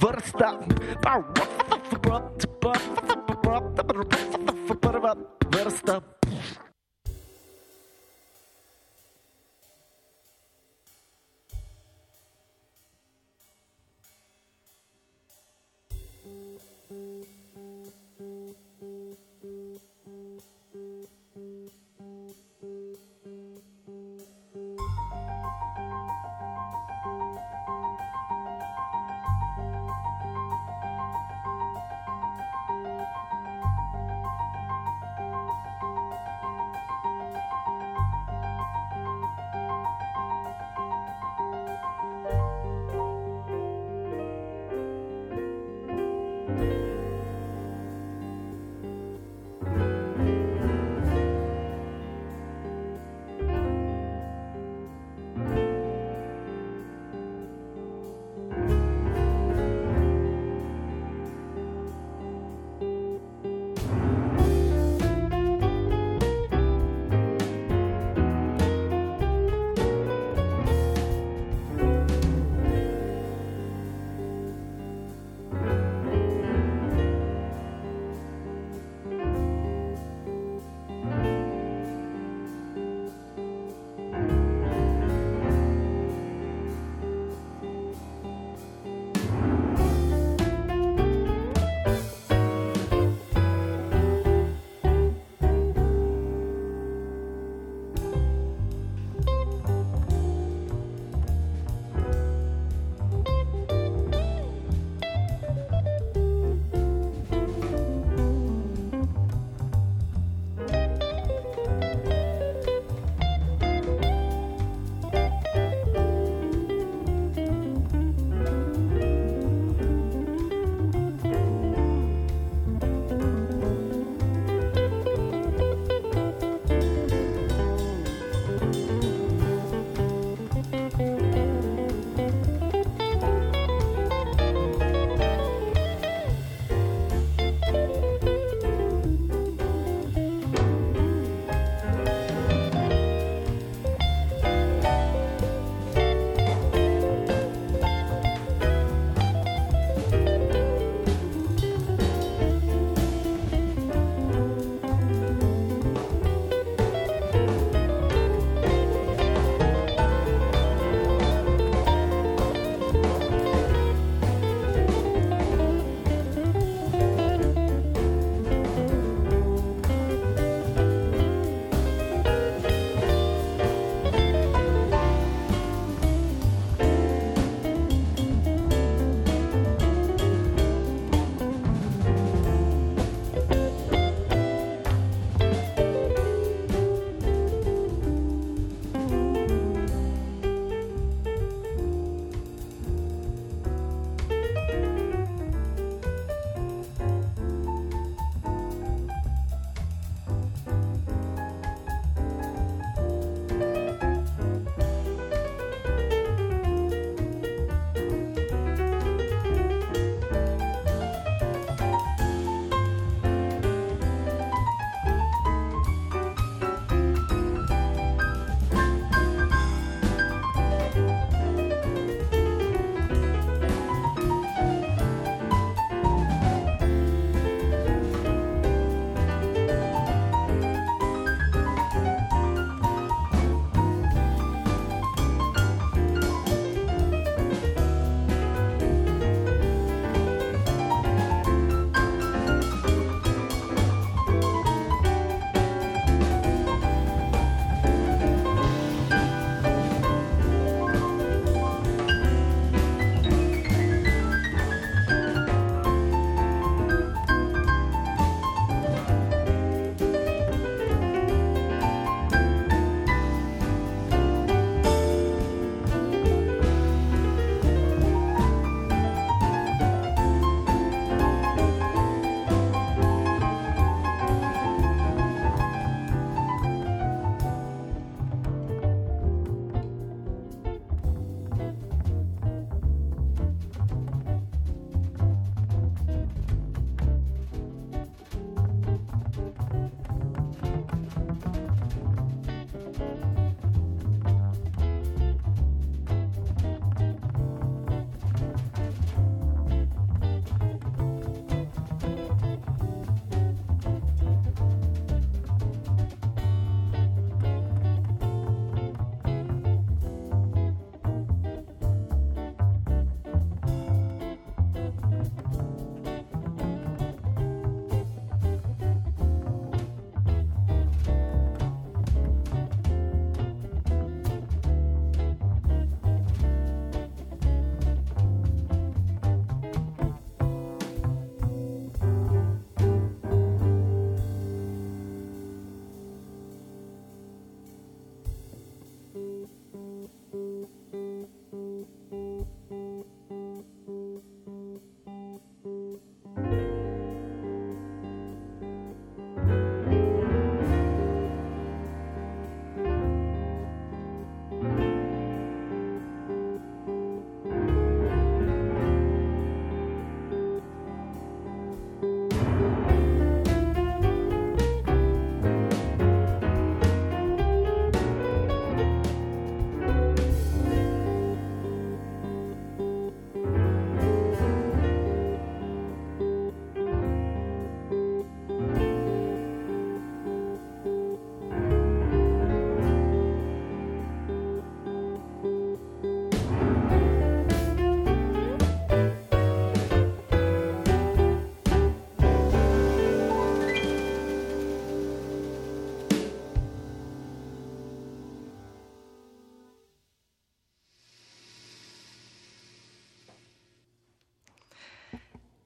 Vrsta.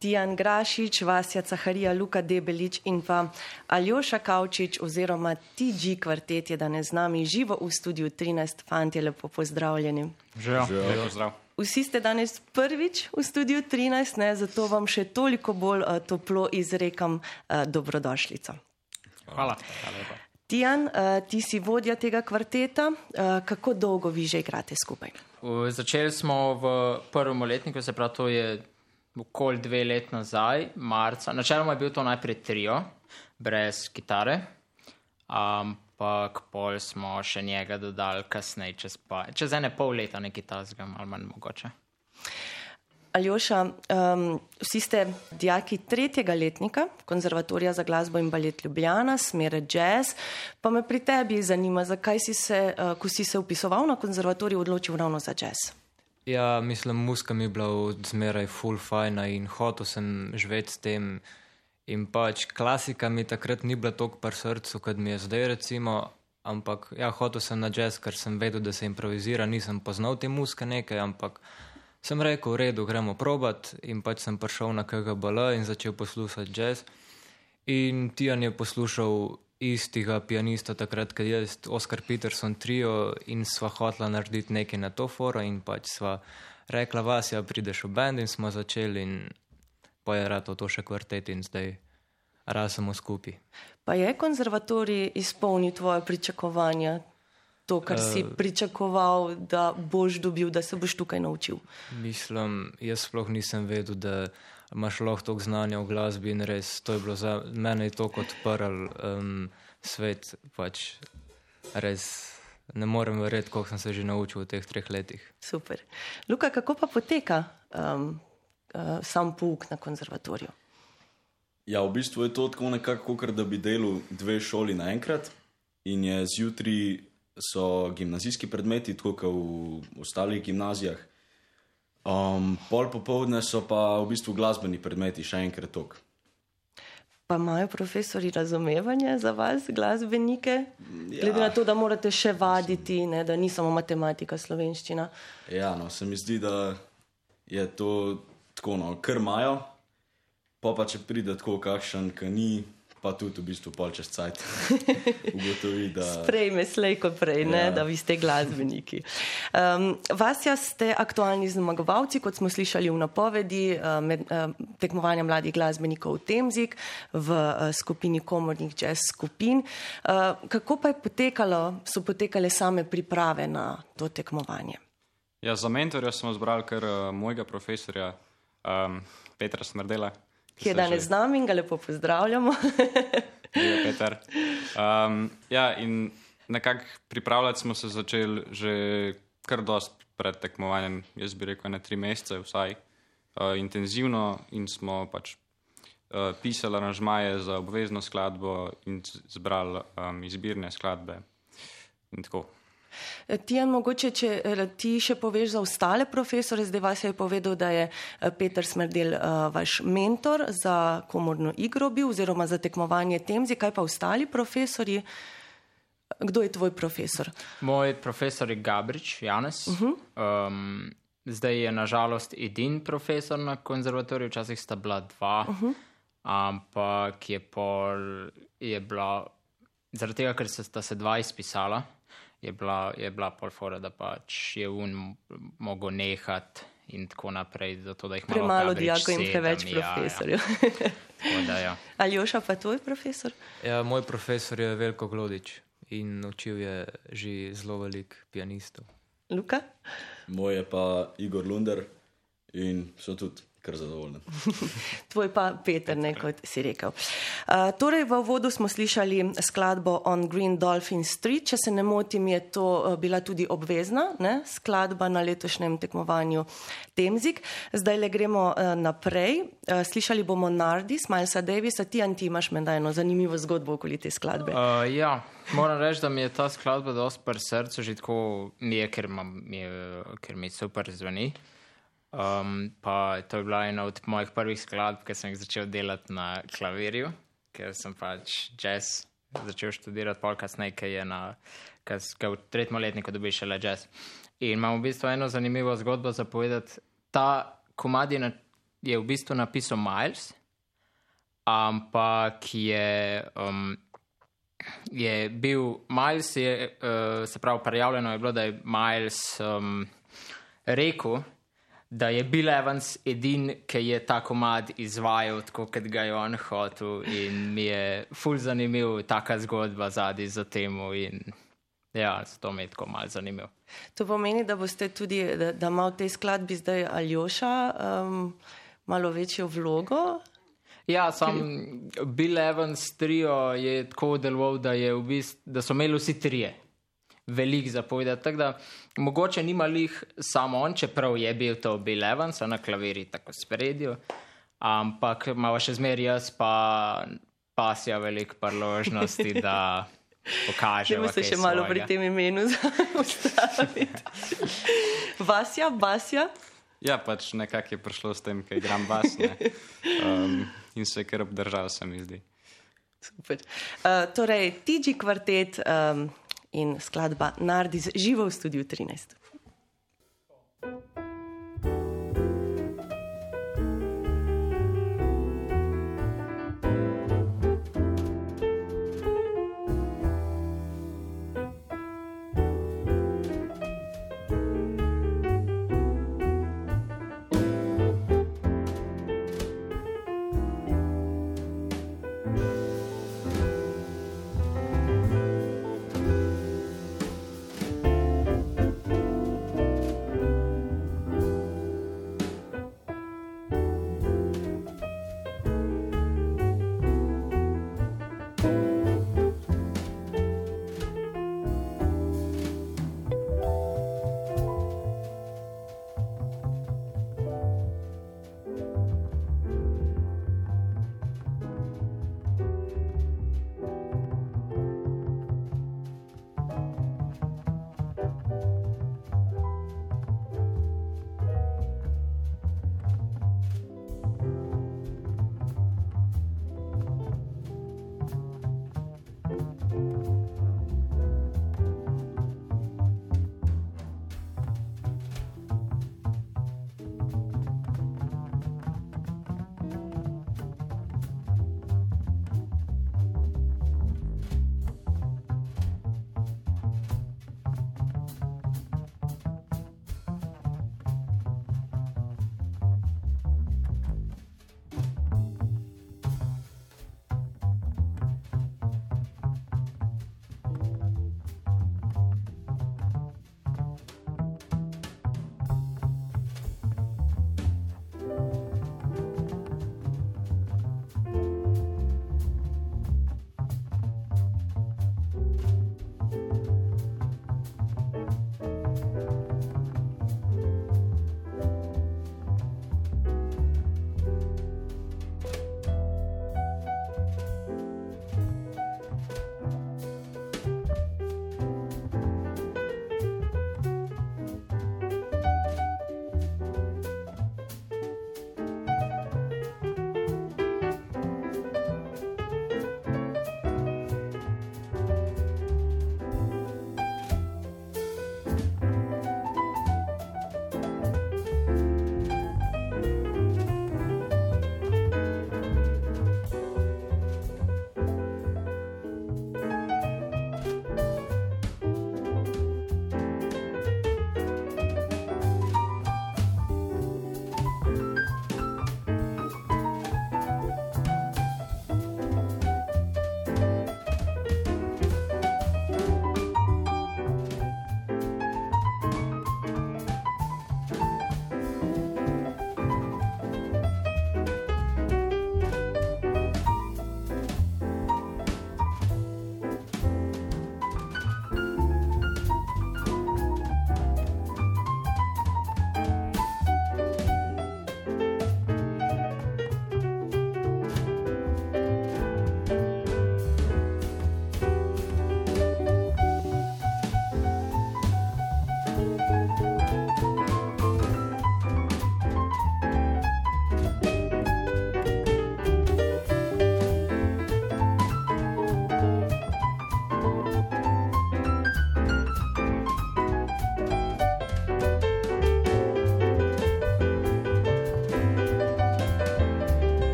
Tijan Grašič, Vasja Caharija, Luka Debelič in pa Aljoša Kavčič oziroma TG kvartet je danes z nami živo v studiu 13. Fantje, lepo pozdravljeni. Živijo, živijo. Zdrav. Vsi ste danes prvič v studiu 13, ne, zato vam še toliko bolj uh, toplo izrekam uh, dobrodošlico. Hvala. Hvala Tijan, uh, ti si vodja tega kvarteta. Uh, kako dolgo vi že igrate skupaj? Začeli smo v prvem letniku, se pravi, to je okoli dve let nazaj, marca. Načeloma je bil to najprej trio, brez kitare, ampak pol smo še njega dodali kasneje, čez, pa, čez ene pol leta, nekaj tasga, ali manj mogoče. Aljoša, um, vsi ste dijaki tretjega letnika Konzervatorija za glasbo in balet Ljubljana, smere jazz. Pa me pri tebi zanima, zakaj si se, uh, ko si se upisoval na konzervatorij, odločil ravno za jazz? Ja, mislim, muska mi je bila odmeraj full fajna in hotel sem živeti s tem. In pač klasika mi takrat ni bila tako pri srcu, kot mi je zdaj, recimo. Ampak ja, hotel sem na jazz, ker sem vedel, da se improvizira, nisem poznal te muske nekaj, ampak sem rekel, v redu, gremo probat. In pač sem prišel na KGBL in začel poslušati jazz. In Tijan je poslušal istega pianista takrat, kad je Oscar Peterson trio in sva hotla narediti nekaj na to foro in pač sva rekla, vas ja prideš v band in smo začeli in pa je rado to še kvartet in zdaj rasemo skupaj. Pa je konzervatorij izpolnil tvoje pričakovanja, to, kar uh, si pričakoval, da boš dobil, da se boš tukaj naučil? Mislim, jaz sploh nisem vedel, da imaš lahko toliko znanja v glasbi in res to je bilo za mene to kot prl um, svet. Pač res ne morem verjeti, koliko sem se že naučil v teh treh letih. Super. Luka, kako pa poteka um, uh, sam pouk na konzervatoriju? Ja, v bistvu je to tako nekako, kot da bi delal dve šoli naenkrat in je zjutraj so gimnazijski predmeti, tako kot v ostalih gimnazijah. Um, pol popovdne so pa v bistvu glasbeni predmeti, še enkrat tok. Pa imajo profesori razumevanje za vas, glasbenike? Ja. Glede na to, da morate še vaditi, ne, da ni samo matematika, slovenščina. Ja, no, se mi zdi, da je to tako, no, kar imajo. Pa pa če pride tako, kakšen, ki ni pa tudi v bistvu pol čez cajt. Ugotovi, da. Sprejme slej kot prej, ja. da vi ste glasbeniki. Um, Vasja ste aktualni zmagovalci, kot smo slišali v napovedi, uh, med uh, tekmovanjem mladih glasbenikov v Temzik v uh, skupini komornih jazz skupin. Uh, kako pa je potekalo, so potekale same priprave na to tekmovanje? Ja, za mentorja smo zbrali kar uh, mojega profesorja um, Petra Smrdela ki je danes z nami in ga lepo pozdravljamo. ja, Peter. Um, ja, in nekako pripravljati smo se začeli že kar dost pred tekmovanjem, jaz bi rekel, na tri mesece vsaj uh, intenzivno in smo pač uh, pisali aranžmaje za obvezno skladbo in zbrali um, izbirne skladbe in tako. Tijan, mogoče, če eh, ti še poveš za ostale profesore, zdaj vas je povedal, da je eh, Peter Smrdel vaš mentor za komorno igro bil oziroma za tekmovanje temzi, kaj pa ostali profesori? Kdo je tvoj profesor? Moj profesor je Gabrič Janes. Uh -huh. um, zdaj je nažalost edin profesor na konzervatoriju, včasih sta bila dva, uh -huh. ampak je pol je bila, zaradi tega, ker sta se dva izpisala je bila, je bila polfora, da pač je un mogel nehati in tako naprej. Zato, Premalo dijakov in preveč profesorjev. Ja, ja. ja. Ali Joša pa tvoj profesor? Ja, moj profesor je Veliko Glodič in učil je že zelo velik pianistov. Luka? Moj je pa Igor Lunder in so tudi kar zadovoljen. Tvoj pa Peter, ne kot si rekel. Uh, torej, v vodu smo slišali skladbo On Green Dolphin Street. Če se ne motim, je to uh, bila tudi obvezna ne? skladba na letošnjem tekmovanju Temzik. Zdaj le gremo uh, naprej. Uh, slišali bomo Nardi, Smilesa Davisa, ti anti imaš menda eno zanimivo zgodbo okoli te skladbe. Uh, ja, moram reči, da mi je ta skladba dosti pri srcu, že tako mi je, ker, mam, mi, je, ker mi super zveni. Um, pa to je bila ena od mojih prvih skladb, ki sem jih začel delati na klavirju, ker sem pač jazz začel študirati, pol kasneje, ki je na, ki v tretjem letniku dobiš še le jazz. In imam v bistvu eno zanimivo zgodbo za povedati. Ta komad je je v bistvu napisal Miles, ampak je, um, je bil Miles, je, uh, se pravi, prijavljeno je bilo, da je Miles um, rekel, da je Bill Evans edin, ki je ta komad izvajal tako, kot ga je on hotel. In mi je ful zanimiv taka zgodba zadnji za temu. In, ja, zato mi je tako mal zanimiv. To pomeni, da boste tudi, da, da ima v tej skladbi zdaj Aljoša um, malo večjo vlogo. Ja, sam Bill Evans trio je tako deloval, da, je v bistvu, da so imeli vsi trije velik zapovedati. Tako da mogoče nima lih samo on, čeprav je bil to Bill Evans na klaviri tako spredju, ampak ima še zmeraj jaz, pa pasja veliko priložnosti, da pokaže. Če se še svojega. malo pri tem imenu ustaviti. Vasja, Basja. Ja, pač nekako je prišlo s tem, kaj igram bas. Um, in se je kar obdržal, se mi zdi. Super. Uh, torej, TG kvartet. Um, in skladba Nardis živo v studiu 13.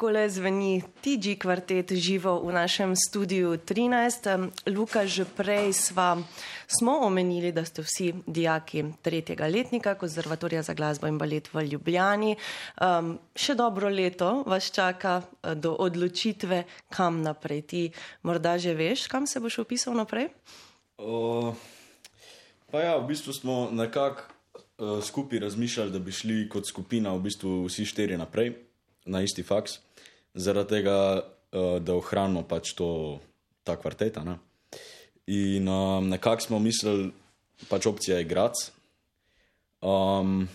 Takole zveni TG kvartet živo v našem studiu 13. Em, Luka, že prej sva, smo omenili, da ste vsi dijaki tretjega letnika Konzervatorija za glasbo in balet v Ljubljani. Um, še dobro leto vas čaka eh, do odločitve, kam naprej. Ti morda že veš, kam se boš upisal naprej? O, pa ja, v bistvu smo nekako uh, skupaj razmišljali, da bi šli kot skupina v bistvu vsi štiri naprej na isti faks, zaradi tega, uh, da ohranimo pač to, ta kvarteta. Ne? In um, nekako smo mislili, pač opcija je Grac. Um,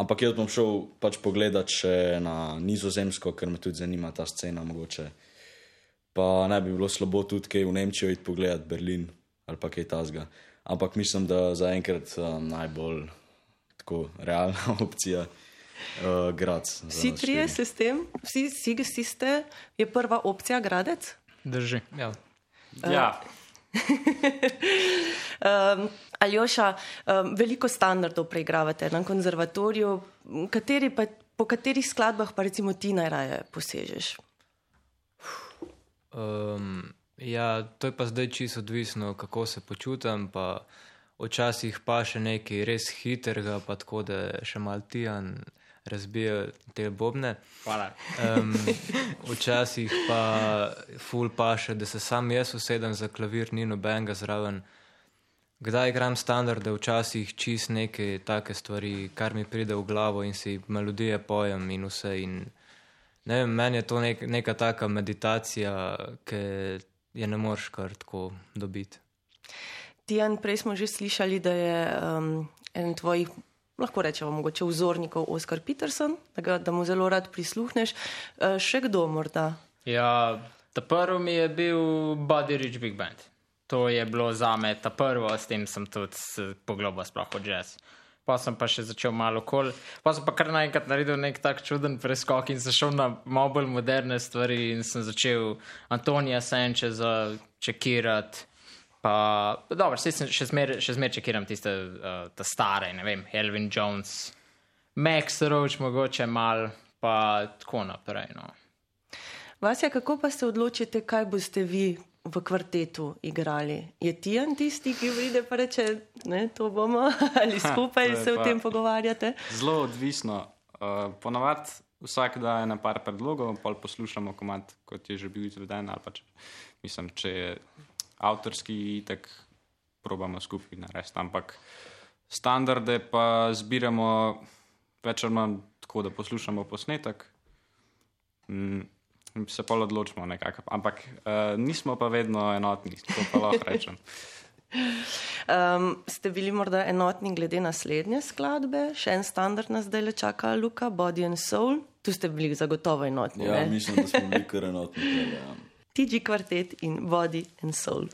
ampak jaz bom šel pač pogledat še na Nizozemsko, ker me tudi zanima ta scena mogoče. Pa ne bi bilo slabo tudi kaj v Nemčijo iti pogledat Berlin ali pa kaj tasga. Ampak mislim, da zaenkrat um, najbolj tako realna opcija uh, Grac. za Vsi trije se s tem, vsi, vsi, vsi ste, je prva opcija Gradec? Drži. Ja. Ja, Um, Aljoša, um, veliko standardov preigravate na konzervatoriju, kateri pa, po katerih skladbah pa recimo ti najraje posežeš? Um, ja, to je pa zdaj čisto odvisno, kako se počutim. Pa včasih pa še nekaj res hitrega, pa tako da še mal tijan razbije te bobne. Hvala. Um, včasih pa ful pa še, da se sam jaz usedem za klavir, ni nobenega zraven. Kdaj igram standarde, včasih čist neke take stvari, kar mi pride v glavo in si melodije pojem in vse. In, ne vem, meni je to nek, neka taka meditacija, ki je ne moreš kar tako dobiti. Tijan, prej smo že slišali, da je um, en tvojih, lahko rečemo, mogoče vzornikov Oskar Peterson, da, ga, da mu zelo rad prisluhneš. Uh, še kdo morda? Ja, ta prvi mi je bil Buddy Rich Big Band. To je bilo za me ta prvo, s tem sem tudi poglobil sploh v jazz. Pa sem pa še začel malo kol, pa sem pa kar naenkrat naredil nek tak čuden preskok in se šel na malo bolj moderne stvari in sem začel Antonija Sančeza čekirati. Pa, dobro, sem še zmer, še zmer čekiram tiste uh, ta stare, ne vem, Elvin Jones, Max Roach mogoče mal, pa tako naprej. No. Vasja, kako pa se odločite, kaj boste vi v kvartetu igrali? Je Tijan tisti, ki pride pa reče, ne, to bomo ali skupaj je se o pa- tem pogovarjate? zelo odvisno. Uh, ponavadi vsak da ena par predlogov, pol poslušamo komat, kot je že bil izveden, ali pa če, mislim, če je avtorski, tak probamo skupaj narediti. Ampak standarde pa zbiramo več ali manj tako, da poslušamo posnetek. Mm, in Se pa odločimo nekako, ampak uh, nismo pa vedno enotni, to pa lahko rečem. Um, ste bili morda enotni glede naslednje skladbe? Še en standard nas zdaj le čaka, Luka, Body and Soul. Tu ste bili zagotovo enotni. Ja, ne? mislim, da smo bili kar enotni. tule, Ja. TG kvartet in Body and Soul.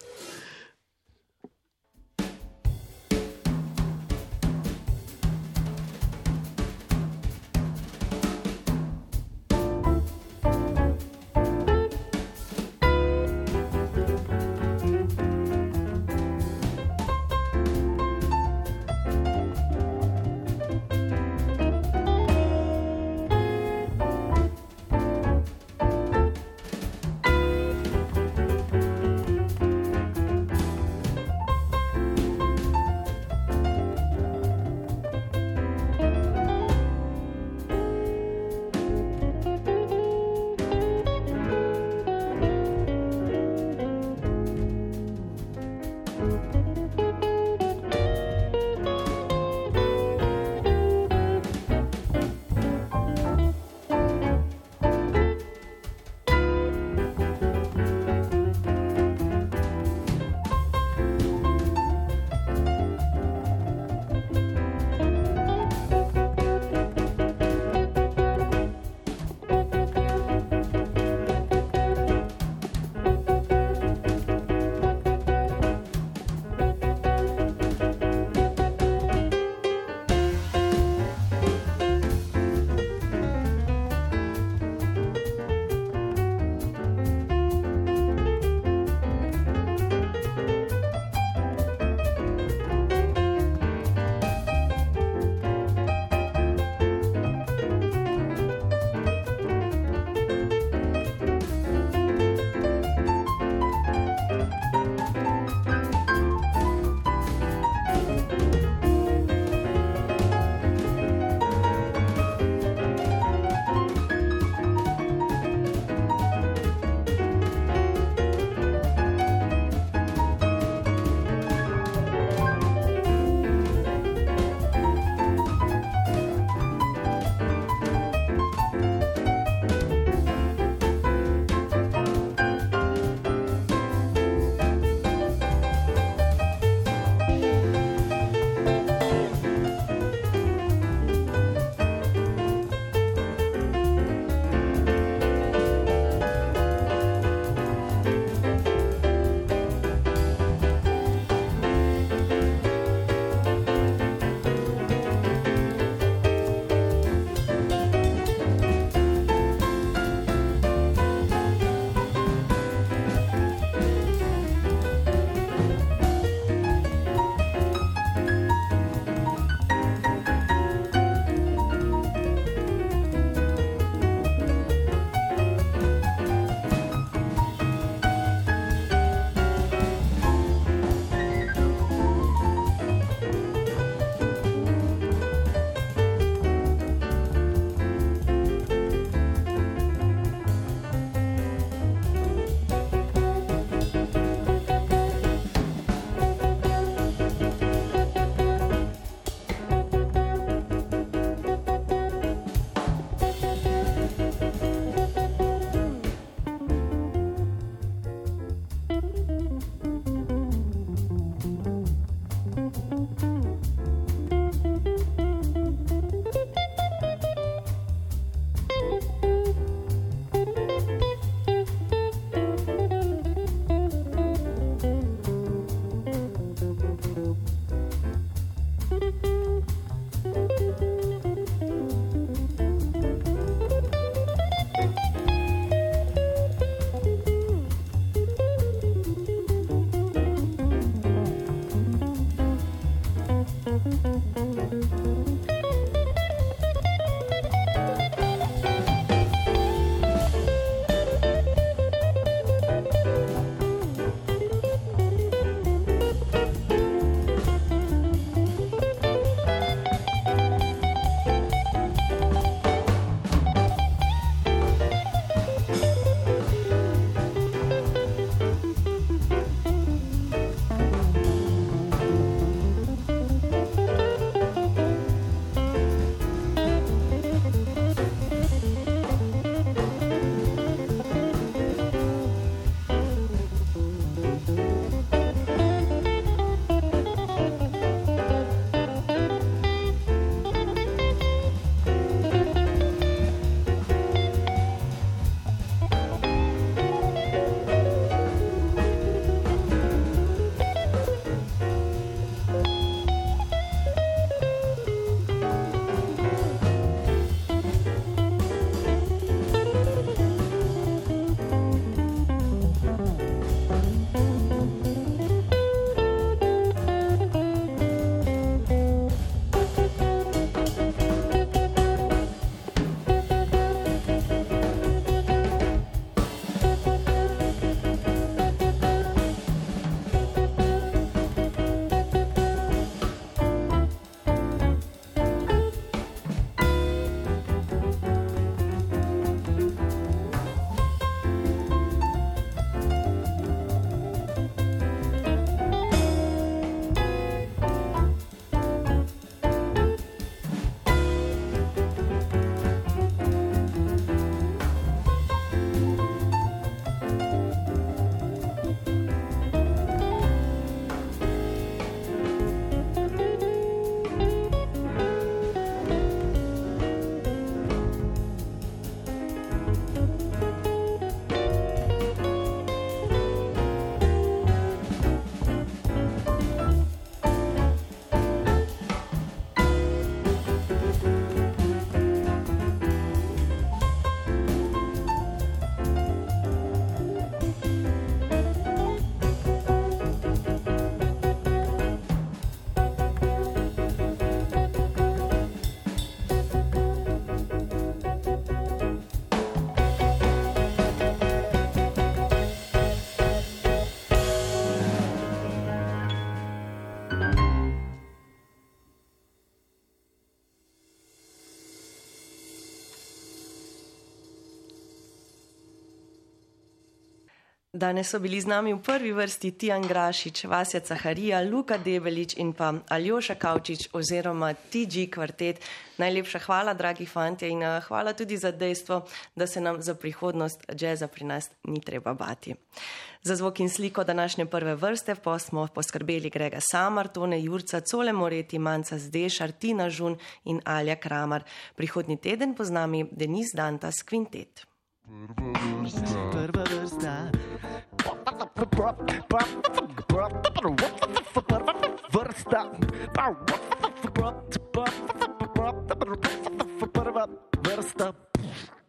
Danes so bili z nami v prvi vrsti Tijan Grašič, Vasja Caharija, Luka Debelič in pa Aljoša Kavčič oziroma TG kvartet. Najlepša hvala, dragi fanti, in eh, hvala tudi za dejstvo, da se nam za prihodnost džeza pri nas ni treba bati. Za zvok in sliko današnje prve vrste pa smo poskrbeli Grega Samar, Tone Jurca, Cole Moreti, Manca Zdešar, Tina Žun in Alja Kramar. Prihodni teden po z nami Denis Dantas Quintet. Prva vrsta. Vrsta. Prva vrsta.